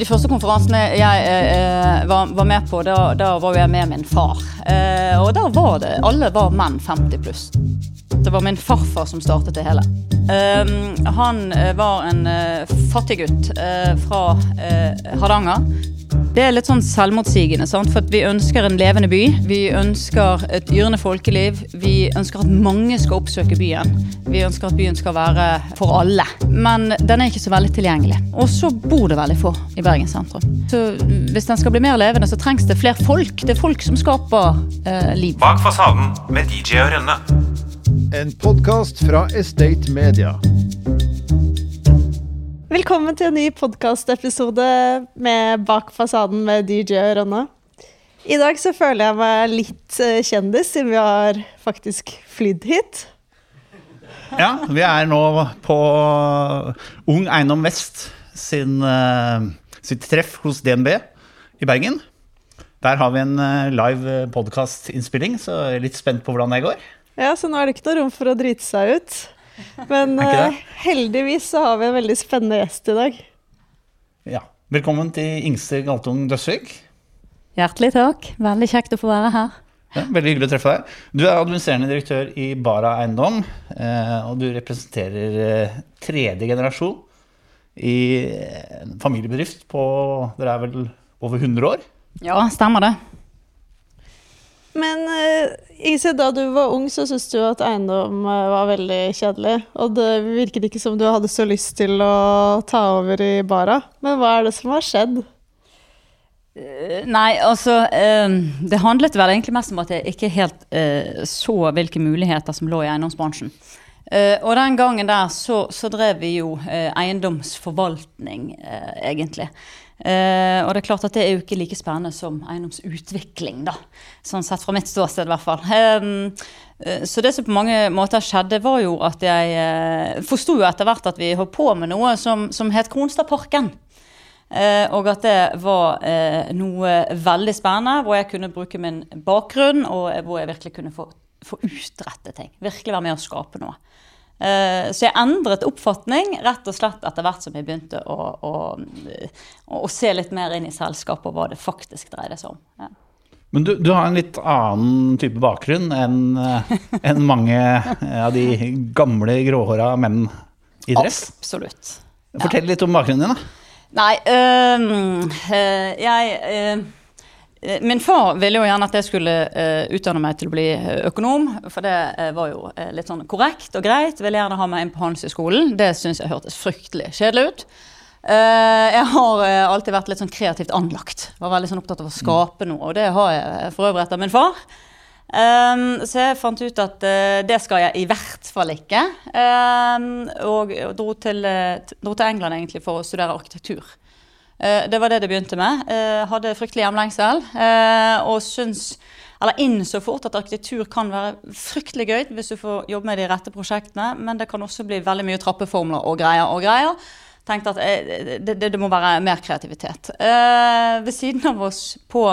De første konferansene jeg eh, var, var, med på, da, da, var jeg med min far. Eh, og da var det Alle var menn 50 pluss. Det var min farfar som startet det hele. Eh, han eh, var en fattig fattiggutt eh, fra Hardanger det er litt sånn selvmotsigende, sant? for vi ønsker en levende by. Vi ønsker et yrende folkeliv. Vi ønsker at mange skal oppsøke byen. Vi ønsker at byen skal være for alle. Men den er ikke så veldig tilgjengelig. Og så bor det veldig få i Bergen sentrum. Så hvis den skal bli mer levende, så trengs det flere folk. Det er folk som skaper eh, liv. Bak fasaden med DJ og Rønne. En podkast fra Estate Media. Velkommen til en ny podkastepisode med Bak fasaden med DJ og Ronna. I dag så føler jeg meg litt eh, kjendis, siden vi har faktisk flydd hit. Ja, vi er nå på Ung Eiendom Vest sin, uh, sitt treff hos DNB i Bergen. Der har vi en uh, live podkastinnspilling, så jeg er litt spent på hvordan det går. Ja, så nå er det ikke noe rom for å drite seg ut. Men uh, heldigvis så har vi en veldig spennende gjest i dag. Ja. Velkommen til Yngste Galtung Døsvik. Hjertelig takk. Veldig kjekt å få være her. Ja, veldig hyggelig å treffe deg. Du er administrerende direktør i Bara Eiendom. Eh, og du representerer eh, tredje generasjon i en familiebedrift på Dere er vel over 100 år? Ja, stemmer det. Men Ise, da du var ung, så syntes du at eiendom eh, var veldig kjedelig. Og det virket ikke som du hadde så lyst til å ta over i Bara. Men hva er det som har skjedd? Uh, nei, altså Det handlet vel egentlig mest om at jeg ikke helt så hvilke muligheter som lå i eiendomsbransjen. og den gangen der så, så drev vi jo eiendomsforvaltning, egentlig. Uh, og det er klart at det er jo ikke like spennende som eiendomsutvikling, da. Sånn sett fra mitt ståsted, i hvert fall. Um, så det som på mange måter skjedde, var jo at jeg uh, forsto jo etter hvert at vi holdt på med noe som, som het Kronstadparken. Uh, og at det var noe veldig spennende, hvor jeg kunne bruke min bakgrunn, og hvor jeg virkelig kunne få, få utrette ting. Virkelig være med å skape noe. Eh, så jeg endret oppfatning rett og slett etter hvert som jeg begynte å, å, å, å se litt mer inn i selskapet og hva det faktisk dreide seg om. Ja. Men du, du, har en litt annen type bakgrunn enn en eh, mange av de gamle gråhåra menn i dress? Absolutt. Fortell litt om bakgrunnen din, da. Nei, øh, øh, jeg øh, Eh, min far ville jo gjerne at jeg skulle uh, utdanne meg til å bli eh, økonom, for det uh, var jo uh, litt sånn korrekt og greit. Ville gjerne ha meg inn på Handelshøyskolen. Det syns jeg hørtes fryktelig kjedelig ut. jeg har alltid vært litt sånn kreativt anlagt. Var veldig sånn opptatt av å skape noe, og det har jeg for øvrig etter min far. Um, så jeg fant ut at det skal jeg i hvert fall ikke. Um, og, og dro, til, dro til England egentlig for å studere arkitektur. Eh, det var det det begynte med. Jeg hadde fryktelig hjemlengsel. Eh, og syns, eller innså fort at arkitektur kan være fryktelig gøy hvis du får jobbe med de rette prosjektene, men det kan også bli veldig mye trappeformler og greier og greier. Tenkte at det, det, det må være mer kreativitet. ved siden av oss på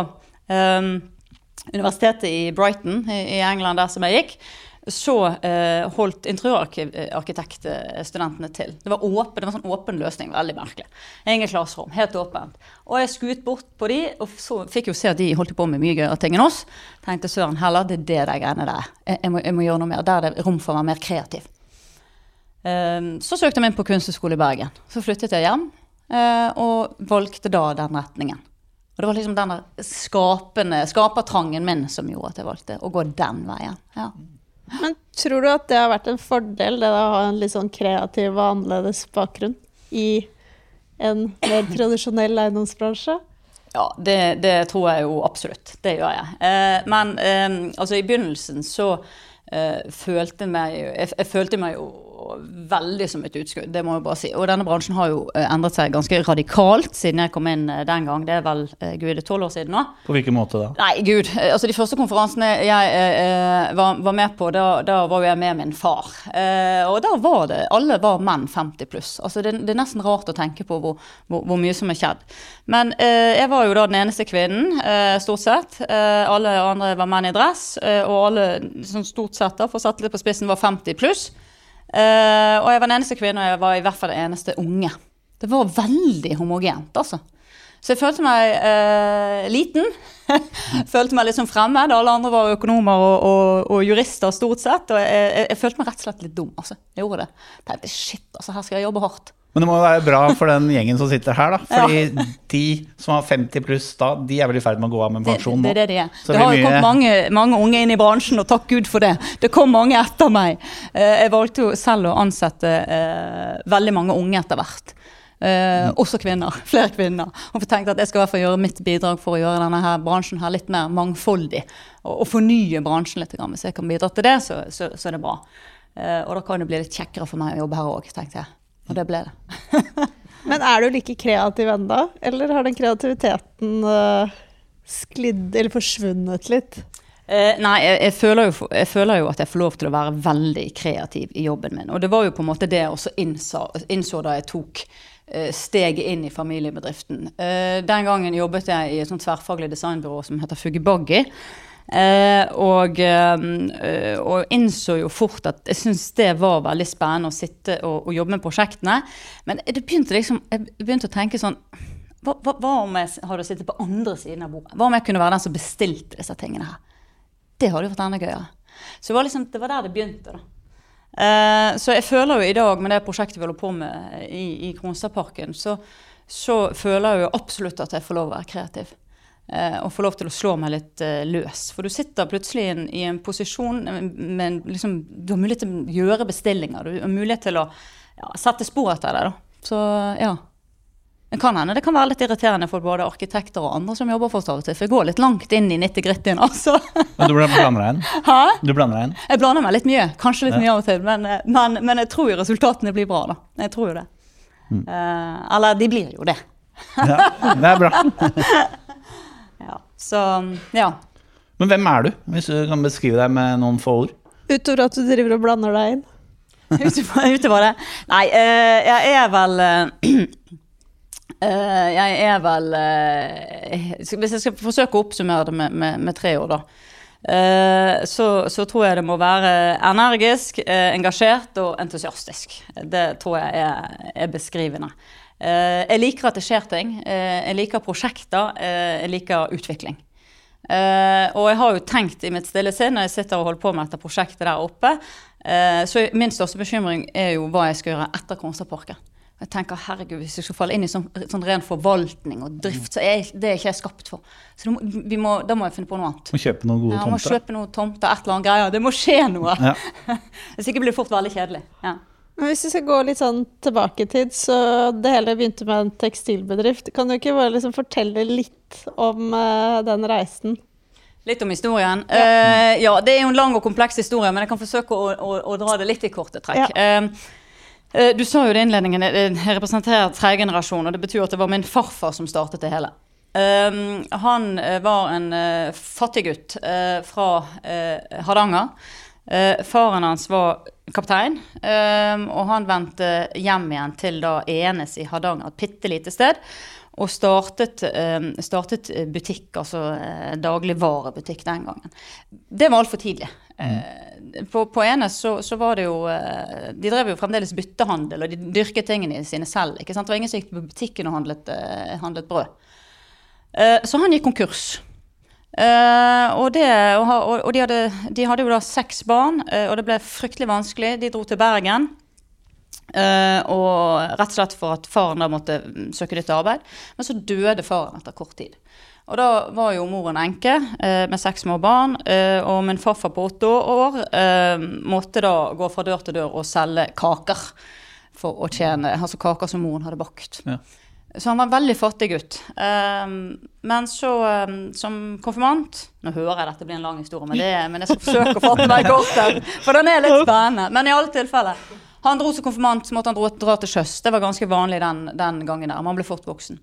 universitetet i Brighton i England, der som jeg gikk, så eh, holdt interiørarkitektstudentene til. Det var åpen, det var en sånn åpen løsning. Veldig merkelig. Ingen klasserom. Helt åpent. Og jeg skuet bort på de, og så fikk jo se at de holdt på med mye gøyere ting enn oss. Tenkte søren heller, det er det de greiene der. Jeg, må, jeg, må, gjøre noe mer. Der er det rom for å være mer kreativ. Eh, så søkte jeg meg inn på Kunsthøgskolen i Bergen. Så flyttet jeg hjem, eh, og valgte da den retningen. Og det var liksom den skapertrangen min som gjorde at jeg valgte å gå den veien. Ja. Men tror du at det har vært en fordel, det å ha en litt sånn kreativ og annerledes bakgrunn i en mer tradisjonell eiendomsbransje? Ja, det, det, tror jeg jo absolutt. Det gjør jeg. Eh, men eh, altså i begynnelsen så eh, følte meg, jeg, jeg følte meg jo veldig som et utskudd, det må jeg bare si. Og denne bransjen har jo eh, endret seg ganske radikalt siden jeg kom inn eh, den gang. Det er vel eh, gud, det er tolv år siden nå. På hvilken måte da? Nei, gud. Altså De første konferansene jeg eh, var, var, med på, da, da, var jo jeg med min far. Eh, og da var det Alle var menn 50 pluss. Altså det, det, er nesten rart å tenke på hvor, hvor, hvor mye som er skjedd. Men eh, jeg var jo da den eneste kvinnen, stort sett. alle andre var menn i dress, og alle sånn stort sett, da, for å sette litt på spissen, var 50 pluss. Uh, og jeg var den eneste kvinnen, og jeg var i hvert fall den eneste unge. Det var veldig homogent, altså. Så jeg følte meg uh, liten. følte meg litt som fremmed. Alle andre var økonomer og, og, og jurister stort sett. Og jeg, jeg, jeg følte meg rett og slett litt dum. altså. Jeg gjorde det. Tenkte shit, altså her skal jeg jobbe hardt. Men det må være bra for den gjengen som sitter her, da. Fordi de som har 50 pluss da, de er vel i ferd med å gå av med pensjon nå. det det de er. Så det har jo kommet mange, mange unge inn i bransjen, og takk Gud for det. Det kom mange etter meg. Eh, Jeg valgte jo selv å ansette eh, veldig mange unge etter hvert. Eh, også kvinner. Flere kvinner. Og tenkte at jeg skal i hvert fall gjøre mitt bidrag for å gjøre denne her bransjen her litt mer mangfoldig. Og, og fornye bransjen litt. Hvis jeg kan bidra til det, så, så, så er det bra. Og da kan det bli litt kjekkere for meg å jobbe her òg, tenkte jeg. Og det ble det. Men er du like kreativ enda, eller har den kreativiteten eh, sklidd eller forsvunnet litt? Eh, nei, jeg, jeg, føler jo, jeg føler jo at jeg får lov til å være veldig kreativ i jobben min. Og det var jo på en måte det jeg også innså, innså da jeg tok eh, steget inn i familiebedriften. Eh, den gangen jobbet jeg i et sånt tverrfaglig designbyrå som heter Fuggibuggy. Eh, og, eh, og innså jo fort at jeg syntes det var veldig spennende å sitte og, og jobbe med prosjektene. Men det begynte liksom, jeg begynte å tenke sånn hva, hva, hva om jeg hadde sittet på andre siden av bordet? Hva om jeg kunne være den som bestilte disse tingene her? Det hadde jo vært enda gøyere. Så det var, liksom, det var der det begynte. da. Eh, så jeg føler jo i dag, med det prosjektet vi holder på med i, i Kronstadparken, så, så føler jeg jo absolutt at jeg får lov å være kreativ. Eh, og få lov til å slå meg litt eh, løs. For du sitter plutselig i en, i en posisjon med liksom, Du har mulighet til å gjøre bestillinger. Du har mulighet til å ja, sette spor etter deg. da. Så ja. Det kan hende det kan være litt irriterende for både arkitekter og andre som jobber for oss av og til. For jeg går litt langt inn i nitty-grittyen, altså. Men du blander deg inn? Hæ? Du blander deg inn? Jeg blander meg litt mye. Kanskje litt mye av og til. Men, eh, men, men jeg tror jo resultatene blir bra, da. Jeg tror jo det. Eh, eller de blir jo det. Ja, det er bra. Ja. Så ja. Men hvem er du, hvis du kan beskrive deg med noen få ord? Utover at du driver og blander deg inn. Utover utover det. Nei, eh, jeg er vel eh, eh, Jeg er vel eh, Hvis jeg skal forsøke å oppsummere det med, med, med tre ord, da. eh, så, så tror jeg det må være energisk, engasjert og entusiastisk. Det tror jeg er, er beskrivende. Eh, jeg liker at det skjer ting. Eh, jeg liker prosjekter. eh, jeg liker utvikling. Eh, og jeg har jo tenkt i mitt stille sinn når jeg sitter og holder på med dette prosjektet der oppe, eh, så min største bekymring er jo hva jeg skal gjøre etter Kronstadparken. Jeg tenker, herregud, Hvis jeg skal falle inn i sånn, sånn ren forvaltning og drift, så er jeg- det er ikke jeg skapt for. Så må, vi må, da må jeg finne på noe annet. Må kjøpe noen gode Ja, jeg må kjøpe noen tomter, et eller annet greier. Det må skje noe. Ja. Hvis ikke blir det fort veldig kjedelig. Ja. Men hvis vi skal gå litt sånn tilbake i tid, så det hele begynte med en tekstilbedrift. Kan du ikke bare liksom fortelle litt om uh, den reisen? Litt om historien. Ja. ja, det er jo en lang og kompleks historie, men jeg kan forsøke å, å, å dra det litt i korte trekk. Ja. Uh, du sa jo det i innledningen, jeg representerer tredje generasjon, og det betyr at det var min farfar som startet det hele. Han var en uh, fattig gutt fra Hardanger. Eh, faren hans var kaptein, eh, og han vendte hjem igjen til da Enes i Hardanger, et bitte lite sted. Og startet, eh, startet butikk, altså eh, dagligvarebutikk den gangen. Det var altfor tidlig. Mm. på, på Enes så, så var det jo eh, De drev jo fremdeles byttehandel, og de dyrket tingene sine selv. Det var ingen som gikk på butikken og handlet, eh, handlet brød. Eh, så han gikk konkurs. Eh, og det, og, og, de, hadde, de hadde jo da seks barn, uh, og det ble fryktelig vanskelig. De dro til Bergen. Uh, og rett og slett for at faren da måtte mm, søke nytt arbeid. Men så døde faren etter kort tid. Og da var jo moren enke med seks små barn, og min farfar på åtte år måtte da gå fra dør til dør og selge kaker. For å tjene, altså kaker som moren hadde bakt. Ja. Så han var en veldig fattig gutt. Um, men så, um, som konfirmant Nå hører jeg dette blir en lang historie, men, det, men jeg skal forsøke å fatte meg kort. For den er litt spennende. Men i alle tilfeller. Han dro som konfirmant, så måtte han dra, til sjøs. Det var ganske vanlig den, den gangen der. Man ble fort voksen.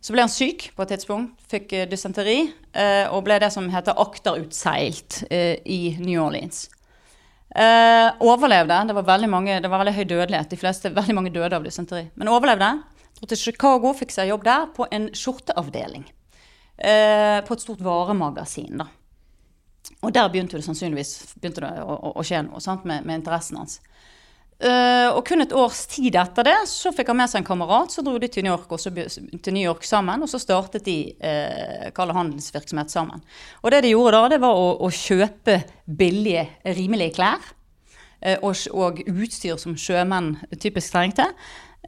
Så ble han syk på et tidspunkt, fikk eh, dysenteri, eh, og ble det som heter akterutseilt eh, i New Orleans. Overlevde. Det var veldig mange, det var veldig høy dødelighet. De fleste, veldig mange døde av dysenteri. Men overlevde. Dro til Chicago, fikk seg jobb der på en skjorteavdeling. Eh, på et stort varemagasin, da. Og der begynte det sannsynligvis begynte det å, å, å skje noe sant, med, med interessen hans. Eh, og kun et års tid etter det så fikk han med seg en kamerat. Så dro de til New York, og så, til New York sammen, og så startet de eh, kall handelsvirksomhet sammen. Og det de gjorde da, det var å, å kjøpe billige, rimelige klær. eh, og, og utstyr som sjømenn typisk trengte.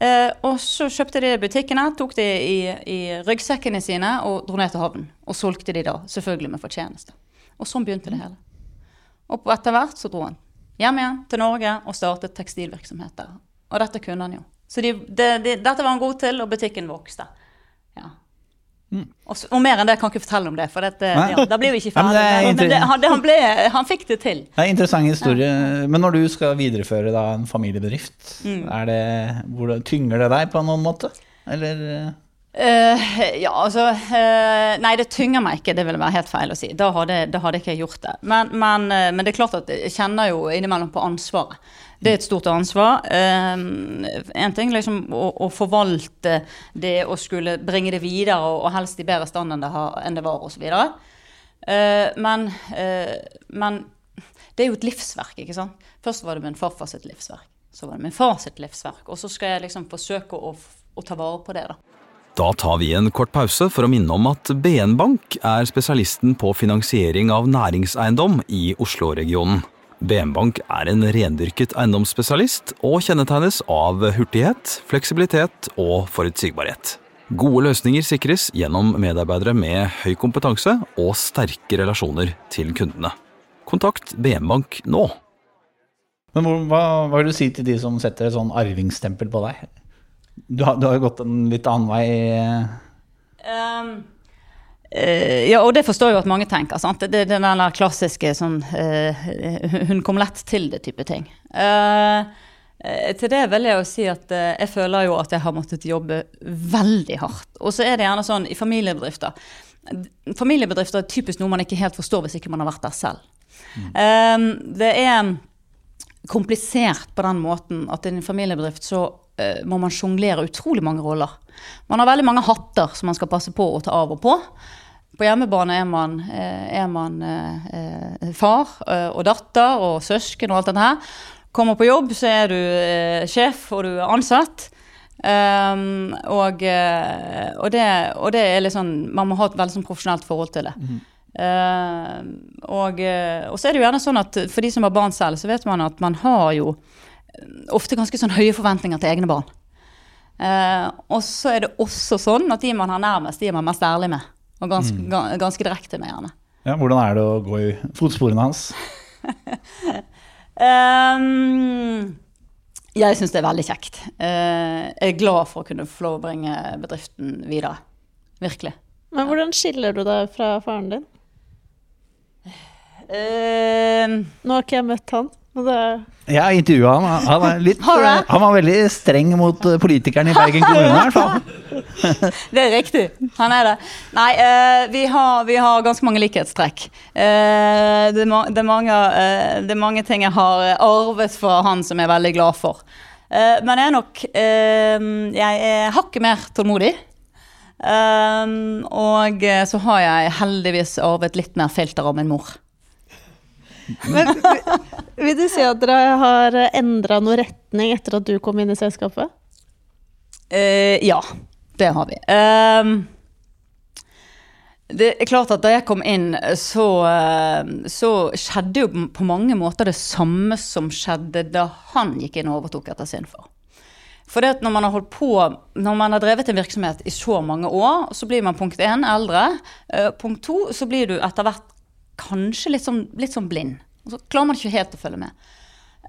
Eh, og så kjøpte de butikkene, tok de i, i ryggsekkene sine og dro ned til havnen. Og solgte de da, selvfølgelig med fortjeneste. Og sånn begynte det hele. Og etter hvert så dro han hjem igjen til Norge og startet tekstilvirksomheter. Og dette kunne han jo. Så de, de, de, dette var han god til, og butikken vokste. Ja. Og, s- og mer enn det kan jeg ikke fortelle om det, for dette, ja, da blir vi ikke Ja, er ferdig. Men, men det, han, det, han, ble, han fikk det til. Det er en interessant historie. Men når du skal videreføre da en familiebedrift, Mm. det, hvordan, tynger det deg på noen måte? Eller Eh, ja, altså uh, Nei, det tynger meg ikke, det ville være helt feil å si. Da hadde, da hadde ikke jeg gjort det. Men, men, eh, men det er klart at jeg kjenner jo innimellom på ansvaret. Det er et stort ansvar. en ting liksom å, å forvalte det og skulle bringe det videre, og, og helst i bedre stand enn det, har, enn det var, osv. Uh, men, eh, men det er jo et livsverk, ikke sant. Først var det min farfar sitt livsverk. Så var det min far sitt livsverk. Og så skal jeg liksom forsøke å, å ta vare på det, da. Da tar vi en kort pause for å minne om at BN Bank er spesialisten på finansiering av næringseiendom i Oslo-regionen. BN Bank er en rendyrket eiendomsspesialist og kjennetegnes av hurtighet, fleksibilitet og forutsigbarhet. Gode løsninger sikres gjennom medarbeidere med høy kompetanse og sterke relasjoner til kundene. Kontakt BM Bank nå. Men hva, hva vil du si til de som setter et sånn arvingstempel på deg? Du har, du har jo gått en litt annen vei. eh. Eh, ja, og det forstår jeg jo at mange tenker. Sant? Det, er den der klassiske sånn uh, Hun kom lett til det-type ting. Eh, til det vil jeg jo si at uh, jeg føler jo at jeg har måttet jobbe veldig hardt. Og så er det gjerne sånn i familiebedrifter. Familiebedrifter er typisk noe man ikke helt forstår hvis ikke man har vært der selv. Ehm, det er komplisert på den måten at i en familiebedrift så må man sjonglere utrolig mange roller. Man har veldig mange hatter som man skal passe på å ta av og på. På hjemmebane er man, eh, er man eh, eh, far eh, og datter og søsken og alt dette her. Kommer på jobb, så er du eh, sjef og du er ansatt. Um, og, og, det, og det er litt sånn Man må ha et veldig sånn profesjonelt forhold til det. Eh, og, eh, og så er det jo gjerne sånn at for de som har barn selv, så vet man at man har jo ofte ganske sånn høye forventninger til egne barn. Eh, og så er det også sånn at de man har nærmest, de er man mest ærlig med. Og ganske, mm. ganske direkte med, gjerne. Ja, hvordan er det å gå i fotsporene hans? um, jeg syns det er veldig kjekt. Uh, jeg er glad for å kunne få lov å bringe bedriften videre. Virkelig. Men hvordan skiller du deg fra faren din? Uh, Nå har ikke jeg møtt han. Jeg har intervjua han. Han, er litt, eh, han var veldig streng mot eh, politikerne i Bergen kommune, i hvert fall. Det er riktig. Han er det. Nei, eh, vi, har, vi har ganske mange likhetstrekk. Eh, det, er ma- det, er mange, det er mange ting jeg har arvet fra han som jeg er veldig glad for. Eh, men jeg er nok Jeg er hakket mer tålmodig. Og så har jeg heldigvis arvet litt mer filter av min mor. Men vil- du si at dere har endra noe retning etter at du kom inn i selskapet? Uh, ja, det har vi. Uh, det er klart at da jeg kom inn, så, eh, så skjedde jo på mange måter det samme som skjedde da han gikk inn og overtok etter sin far. For det at når man har holdt på, når man har drevet en virksomhet i så mange år, så blir man punkt én eldre. Eh, punkt to så blir du etter hvert kanskje litt sånn, litt sånn blind. Og så klarer man ikke helt å følge med.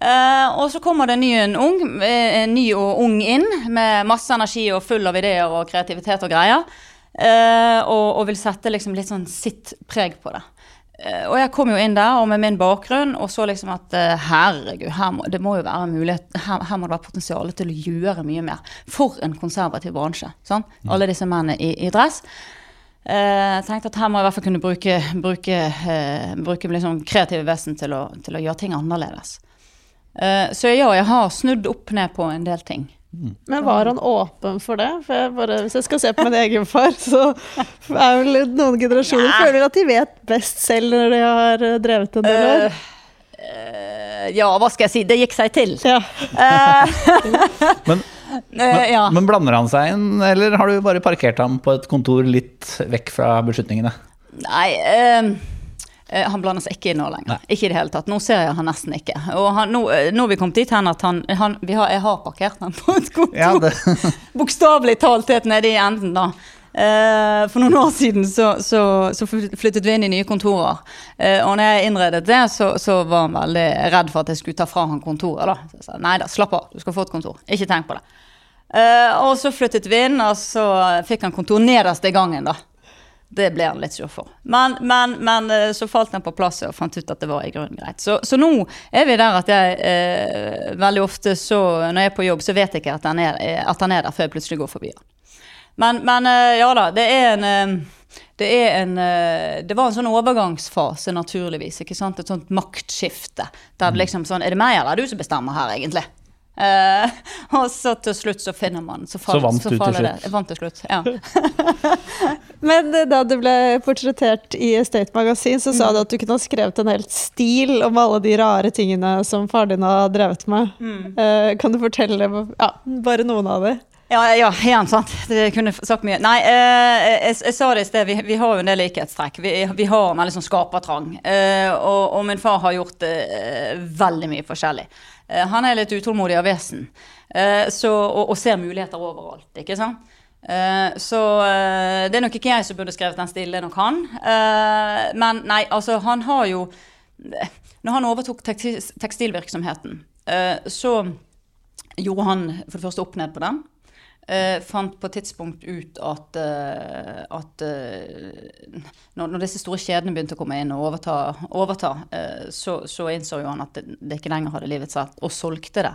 Uh, og så kommer det en ny, en ung, eh, en ny og ung inn med masse energi og full av ideer og kreativitet og greier. Uh, og, og vil sette liksom litt sånn sitt preg på det. Uh, og jeg kom jo inn der og med min bakgrunn og så liksom at herregud, her må, det må jo være mulighet, her, her må det være potensial til å gjøre mye mer. For en konservativ bransje. Sånn? Alle disse mennene i, i dress. Eh, Jeg tenkte at her må jeg i hvert fall kunne bruke, bruke, eh, bruke liksom kreative vesen til å, til å gjøre ting annerledes. Eh, så ja, jeg har snudd opp ned på en del ting. Men var han åpen for det? For jeg bare, hvis jeg skal se på min egen far, så er vel noen generasjoner føler at de vet best selv når de har eh, drevet en del år. Uh, uh, ja, hva skal jeg si? Det gikk seg til. Ja. Men, Eh, ja. men blander han seg inn, eller har du bare parkert ham på et kontor litt vekk fra beslutningene? Nei eh, eh, Han blander seg ikke inn nå lenger. Ikke i det hele tatt. Nå ser jeg han nesten ikke. Og han, nå, eh, nå er vi kommet dit hen at han, han vi har, Jeg har parkert ham på et kontor. Ja, Bokstavelig talt helt nede i enden, da. Eh, for noen år siden så, så, så flyttet vi inn i nye kontorer. Eh, og når jeg innredet det, så, så var han veldig redd for at jeg skulle ta fra han kontoret. da. Så jeg sa nei da, slapp av, du skal få et kontor. Ikke tenk på det. Eh, og så flyttet vi inn, og så fikk han kontor nederst i gangen, da. Det ble han litt sur for. Men, men, men eh, så falt han på plass og fant ut at det var i grunnen greit. Så, så nå er vi der at jeg eh, veldig ofte så når jeg er på jobb, så vet jeg ikke at han er, eh, at han er der før jeg plutselig går forbi han. Men, men ja da, det er en det, er en, det var en sånn overgangsfase, naturligvis. ikke sant? Et sånt maktskifte. Der det liksom sånn Er det meg eller er det du som bestemmer her, egentlig? Eh, og så til slutt så finner man Så, Så vant du til slutt. Jeg vant til slutt, ja. Men eh, da du ble portrettert i Estate Magasin, så sa du at du kunne ha skrevet en helt stil om alle de rare tingene som far din har drevet med. Eh, kan du fortelle ja, bare noen av dem? Ja, ja, igjen, sant. Det kunne sagt mye. Nei, eh, jeg, jeg sa det i sted, vi, vi har jo en del likhetstrekk. Vi, vi har en veldig sånn skapertrang. Eh, og, og min far har gjort eh, veldig mye forskjellig. Eh, han er litt utålmodig av vesen, eh, så, og, og ser muligheter overalt, ikke sant. Eh, så det er nok ikke jeg som burde skrevet den stille, nok han. Men nei, altså, han har jo Når han overtok tekstil, tekstilvirksomheten, så gjorde han for det første opp ned på den. Eh, fant på et tidspunkt ut at, eh, at eh, når, disse store kjedene begynte å komme inn og overta, overta eh, så, så innså jo han at det, det ikke lenger hadde livets rett, og solgte det.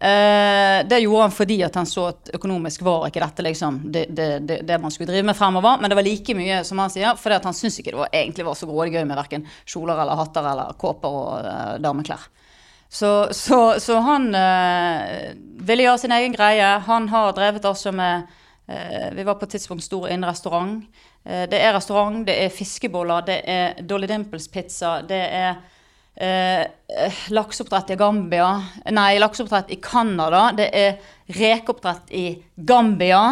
Eh, det gjorde han fordi at han så at økonomisk var ikke dette liksom det, det, det, det man skulle drive med fremover, men det var like mye, som han sier, fordi han syntes ikke det var, egentlig var så grådig gøy med verken kjoler eller hatter eller kåper og eh, dameklær. Så, så, så han eh, ville gjøre sin egen greie. Han har drevet altså med eh, Vi var på et tidspunkt stor innen restaurant. Eh, det er restaurant, det er fiskeboller, det er Dolly Dimples-pizza, det er eh, lakseoppdrett i Gambia Nei, lakseoppdrett i Canada. Det er rekeoppdrett i Gambia.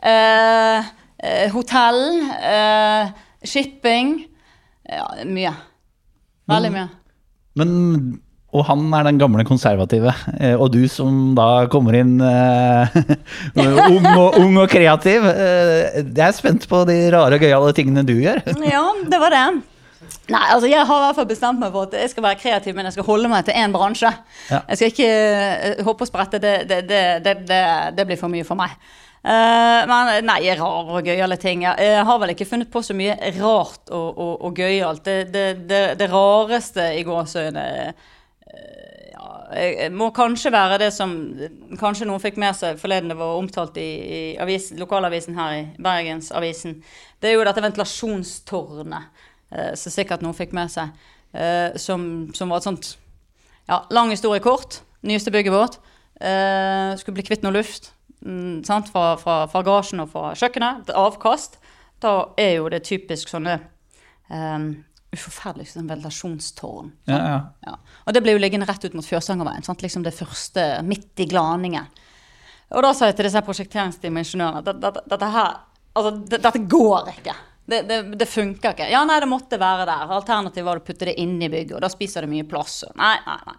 Eh, eh, hotell. eh, shipping. Ja, mye. Veldig mye. Men, og han er den gamle konservative, eh, og du som da kommer inn uh, ung, og, ung og kreativ. Uh, Jeg er spent på de rare, og gøyale tingene du gjør. Ja, det var det. Nei, altså jeg har i hvert fall bestemt meg for at jeg skal være kreativ, men jeg skal holde meg til én bransje. Ja. Jeg skal ikke hoppe og sprette. Det, det, det, det, blir for mye for meg. Uh, men nei, rare og gøyale ting. Jeg, har vel ikke funnet på så mye rart og, og, og gøyalt. Det, det, det, det rareste i gåseøyne eh, ja, må kanskje være det som kanskje noen fikk med seg forleden det var omtalt i, i avis, lokalavisen her i Bergensavisen. Det er jo dette ventilasjonstårnet, eh, som sikkert noen fikk med seg, eh, som, som var et sånt ja, lang historie kort. Nyeste bygget vårt. Eh, skulle bli kvitt noe luft mm? Fra, fra, fra garasjen og fra kjøkkenet. Avkast. Da er jo det typisk sånne um, uforferdelig sånn ventilasjonstårn. Ja, ja. Ja. Og det ble jo liggende rett ut mot Fjørsangerveien. sant? Liksom det første midt i glaningen. Og da sa jeg til disse prosjekteringsteamet at dette, dette her Altså, dette går ikke. Det, det, det funker ikke. Ja, nei, det måtte være der. Alternativet var å putte det inn i bygget, og da spiser det mye plass. Nei, nei, nei.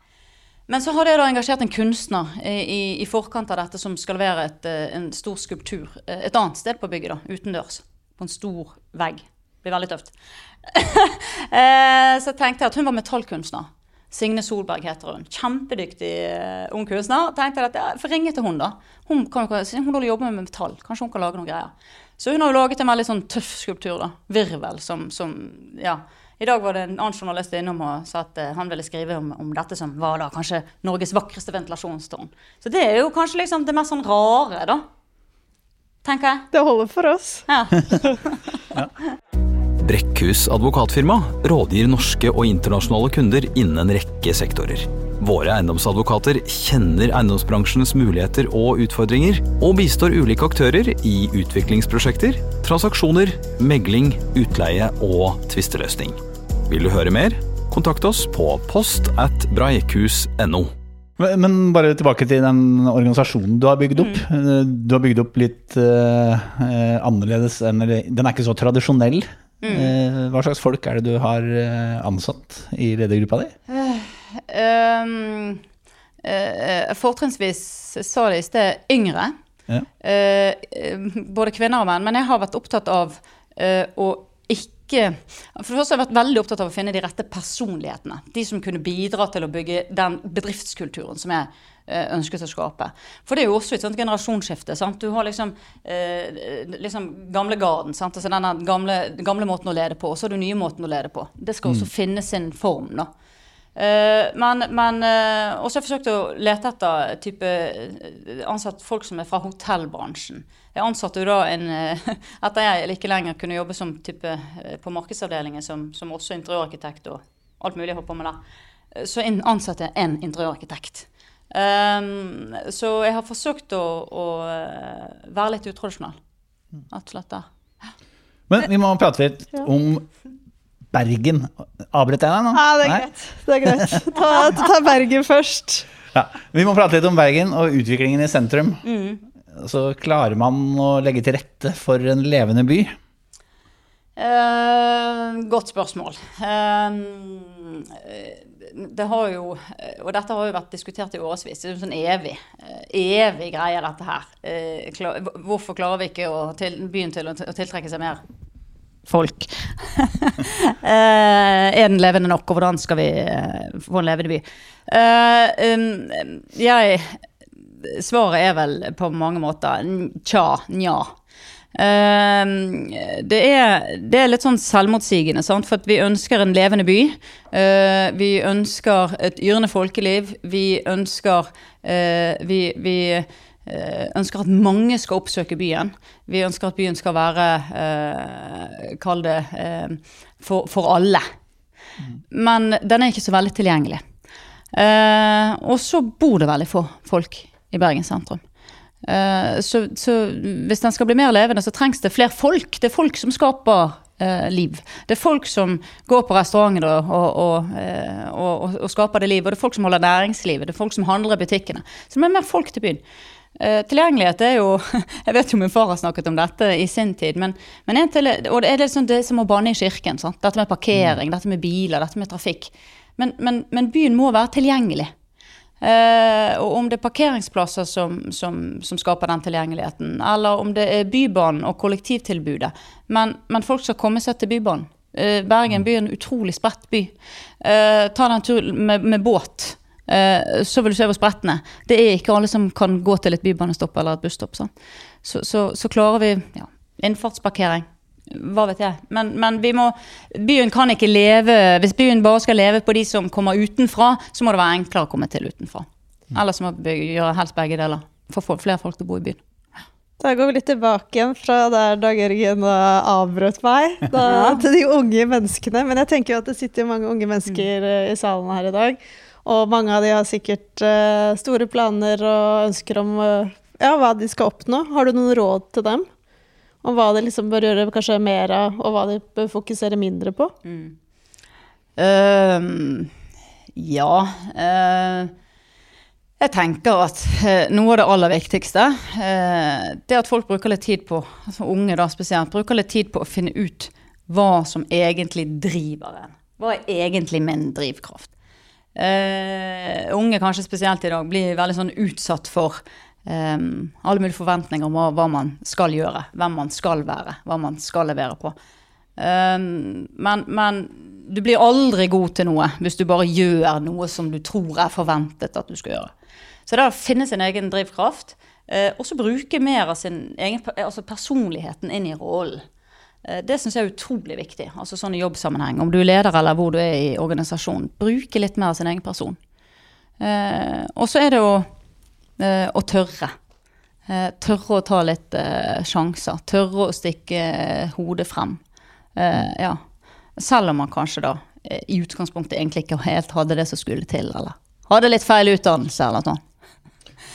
Men så hadde jeg da engasjert en kunstner i, i, i forkant av dette som skal levere et, eh, en stor skulptur eh, et annet sted på bygget, da, utendørs. På en stor vegg. Det blir veldig tøft. Eh, så tenkte jeg at hun var metallkunstner. Signe Solberg heter hun. Kjempedyktig uh, ung kunstner. Tenkte jeg at jeg får ringe til hun da. Hun, kan, hun jobber med metall. Kanskje hun kan lage noen greier. Så hun har jo laget en veldig sånn tøff skulptur. da. Virvel som, som ja. I dag var det en annen journalist innom og sa at uh, han ville skrive om, om dette som var da kanskje Norges vakreste ventilasjonstårn. Så det er jo kanskje liksom det mest sånn rare, da. Tenker jeg. Det holder for oss. Ja. Ja. Brekkhus advokatfirma rådgir norske og internasjonale kunder innen en rekke sektorer. Våre eiendomsadvokater kjenner eiendomsbransjens muligheter og utfordringer, og bistår ulike aktører i utviklingsprosjekter, transaksjoner, megling, utleie og tvisteløsning. Vil du høre mer? Kontakt oss på post at breikhus.no. Men, men bare tilbake til den organisasjonen du har bygd opp. Mm. Du har bygd opp litt eh, annerledes enn Den er ikke så tradisjonell. Eh, hva slags folk er det du har eh, ansatt i ledergruppa di? Um, uh, fortrinnsvis sa det i sted yngre. Ja. Eh, både kvinner og menn. Men jeg har vært opptatt av uh, å ikke For det første har jeg vært veldig opptatt av å finne de rette personlighetene. De som kunne bidra til å bygge den bedriftskulturen som jeg eh, ønsket å skape. For det er jo også et sånt generasjonsskifte. sant? Du har liksom, eh, liksom gamle garden. sant? Altså den gamle, gamle måten å lede på, og så har du nye måten å lede på. Det skal også finne sin form. da. Uh, men, men uh, også har jeg forsøkt å lete etter type eh, ansatt folk som er fra hotellbransjen. Jeg ansatte jo da en eh, Etter jeg ikke lenger kunne jobbe som type eh, på markedsavdelingen som, som også interiørarkitekt og alt mulig jeg holdt på med der, eh, så ansatte jeg en interiørarkitekt. Um, så jeg har forsøkt å, å være litt utradisjonell. Rett og slett der. Men vi må prate litt om Bergen. Avbrøt jeg deg nå? Ja, det er Nei? greit. Det er greit. Ta, ta Bergen først. Ja. Vi må prate litt om Bergen og utviklingen i sentrum. Så klarer man å legge til rette for en levende by? Eh, godt spørsmål. Eh, det har jo, og dette har jo vært diskutert i årevis, det er jo sånn evig, evig greie dette her. Eh, klar, hvorfor klarer vi ikke til, byen til å tiltrekke seg mer folk? eh, er den levende nok, og hvordan skal vi eh, få en levende by? Eh, um, jeg, svaret er vel på mange måter tja, nja. Uh, det, er, det er litt sånn selvmotsigende, sant? for vi ønsker en levende by. Uh, vi ønsker et yrende folkeliv. Vi ønsker uh, Vi, vi eh, ønsker at mange skal oppsøke byen. Vi ønsker at byen skal være Kall det for, for alle. Men den er ikke så veldig tilgjengelig. Og så bor det veldig få folk i Bergen sentrum. Eh, så, så hvis den skal bli mer levende, så trengs det flere folk. Det er folk som skaper eh, liv. Det er folk som går på restauranter og, og, og, eh, og, og skaper det liv. Og det er folk som holder næringslivet. Det er folk som handler i butikkene. Så det er mer folk til byen. Eh, tilgjengelighet er jo Jeg vet jo min far har snakket om dette i sin tid. Men, men en til, og det er liksom det som å banne i kirken. Sant? Dette med parkering, dette med biler, dette med trafikk. Men, men, men byen må være tilgjengelig. Eh, og om det er parkeringsplasser som, som, som skaper den tilgjengeligheten, eller om det er Bybanen og kollektivtilbudet. Men, men folk skal komme seg til Bybanen. Eh, Bergen by er en utrolig spredt by. Eh, ta deg en tur med, med båt, eh, så vil du se hvor spredt er. Det er ikke alle som kan gå til et bybanestopp eller et busstopp. Så, så, så klarer vi ja, innfartsparkering. Hva vet jeg. Men, men vi må, byen kan ikke leve Hvis byen bare skal leve på de som kommer utenfra, så må det være enklere å komme til utenfra. Ellers må vi gjøre helst begge deler. Få flere folk til å bo i byen. Da går vi litt tilbake igjen fra der Dag Jørgen avbrøt meg, da, til de unge menneskene. Men jeg tenker jo at det sitter mange unge mennesker eh, i salen her i dag. Og mange av de har sikkert eh, store planer og ønsker om eh, ja, hva de skal oppnå. Har du noen råd til dem? Om hva de liksom bør gjøre kanskje mer av, og hva de bør fokusere mindre på? Ehm, ja Uh, Jeg tenker at eh, noe av det aller viktigste uh, Det at folk bruker litt tid på, altså unge da spesielt, bruker litt tid på å finne ut hva som egentlig driver en. Hva er egentlig min drivkraft? Uh, unge kanskje spesielt i dag blir veldig sånn utsatt for eh, alle mulige forventninger om hva, man skal gjøre, hvem man skal være, hva man skal levere på. Um, men, men du blir aldri god til noe hvis du bare gjør noe som du tror er forventet at du skal gjøre. Så det er å finne sin egen drivkraft, uh, og så bruke mer av sin egen altså personligheten inn i rollen. Eh, det syns jeg er utrolig viktig, altså sånn i jobbsammenheng. Om du er leder eller hvor du er i organisasjonen. Bruke litt mer av sin egen person. Eh, og så er det å, eh, å tørre. Eh, tørre å ta litt eh, sjanser. Tørre å stikke hodet frem. Ja. Selv om man kanskje da i utgangspunktet egentlig ikke helt hadde det som skulle til, eller hadde litt feil utdannelse eller noe.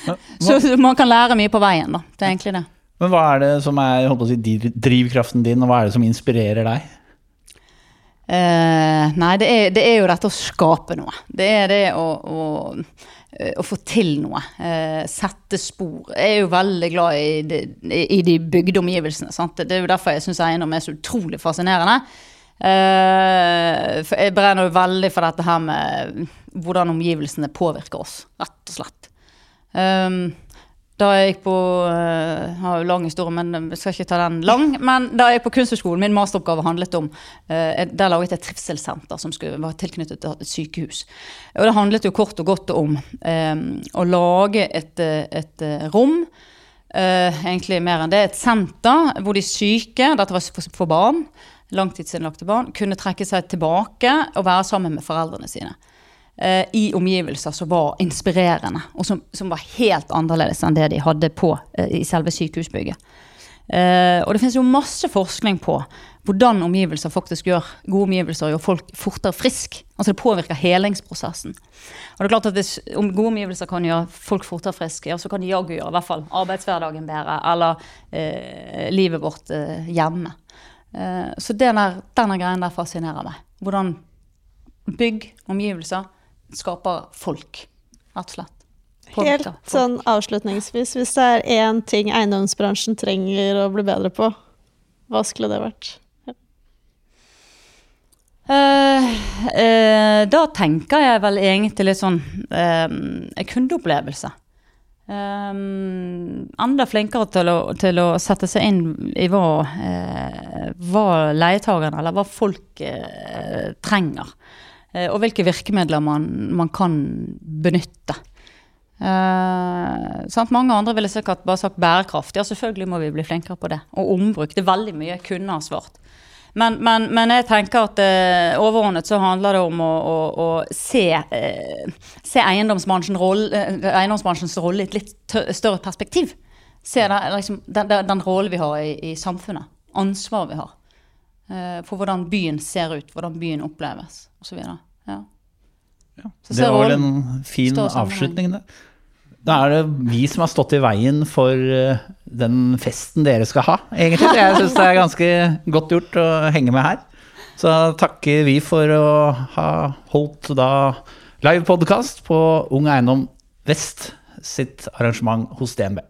Så, så man kan lære mye på veien, da. Det er egentlig det. Men hva er det som er si, drivkraften din, og hva er det som inspirerer deg? Eh, nei, det er, det er jo dette å skape noe. Det er det å, å, å få til noe. Eh, sette spor. Jeg er jo veldig glad i de, i de bygde omgivelsene. Sant? Det er jo derfor jeg syns eiendom er så utrolig fascinerende. Eh, for jeg brenner jo veldig for dette her med hvordan omgivelsene påvirker oss, rett og slett. Da jeg gikk på uh, har jo lang historie, men jeg skal ikke ta den lang. Men da jeg gikk på Kunsthøgskolen, min masteroppgave handlet om uh, Der laget jeg et trivselssenter som skulle, var tilknyttet til et sykehus. Og det handlet jo kort og godt om um, å lage et, et rom. Uh, egentlig mer enn det. Et senter hvor de syke, dette var for, for barn, langtidsinnlagte barn, kunne trekke seg tilbake og være sammen med foreldrene sine eh, i omgivelser som var inspirerende, og som, som, var helt annerledes enn det de hadde på eh, i selve sykehusbygget. Eh, og det finnes jo masse forskning på hvordan omgivelser faktisk gjør gode omgivelser gjør folk fortere frisk. Altså det påvirker helingsprosessen. Og det er klart at Hvis gode omgivelser kan gjøre folk fortere friske, ja, så kan de jaggu gjøre i hvert fall arbeidshverdagen bedre, eller eh, livet vårt eh, hjemme. Eh, så denne greien der fascinerer meg. Hvordan bygg, omgivelser, skaper folk, rett og slett. Helt sånn avslutningsvis, hvis det er én ting eiendomsbransjen trenger å bli bedre på, hva skulle det vært? Ja. Uh, uh, da tenker jeg vel egentlig litt sånn uh, kundeopplevelse. Um, enda flinkere til å, til å, sette seg inn i hva, hva leietakerne, eller hva folk trenger. Eh, og hvilke virkemidler man, man kan benytte. Eh? Mange andre ville sikkert bare sagt bærekraft. Ja, selvfølgelig må vi bli flinkere på det. Og ombruk. Det er veldig mye kunne ha svart. Men, men, men, jeg tenker at eh, overordnet så handler det om å, å, å se, eh, se eiendomsbransjens rolle i et litt større perspektiv. Se der, liksom, den, den, rollen vi har i, i samfunnet. Ansvaret vi har. for hvordan byen ser ut, hvordan byen oppleves osv. Ja. Ja, det var vel en fin avslutning, det. Da er det vi som har stått i veien for eh, den festen dere skal ha, egentlig. Jeg syns det er ganske godt gjort å henge med her. Så takker vi for å ha holdt da live podkast på Ung Eiendom Vest sitt arrangement hos DNB.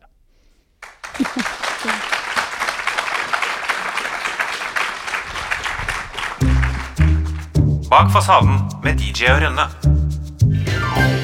Bak fasaden med DJ og Rønne.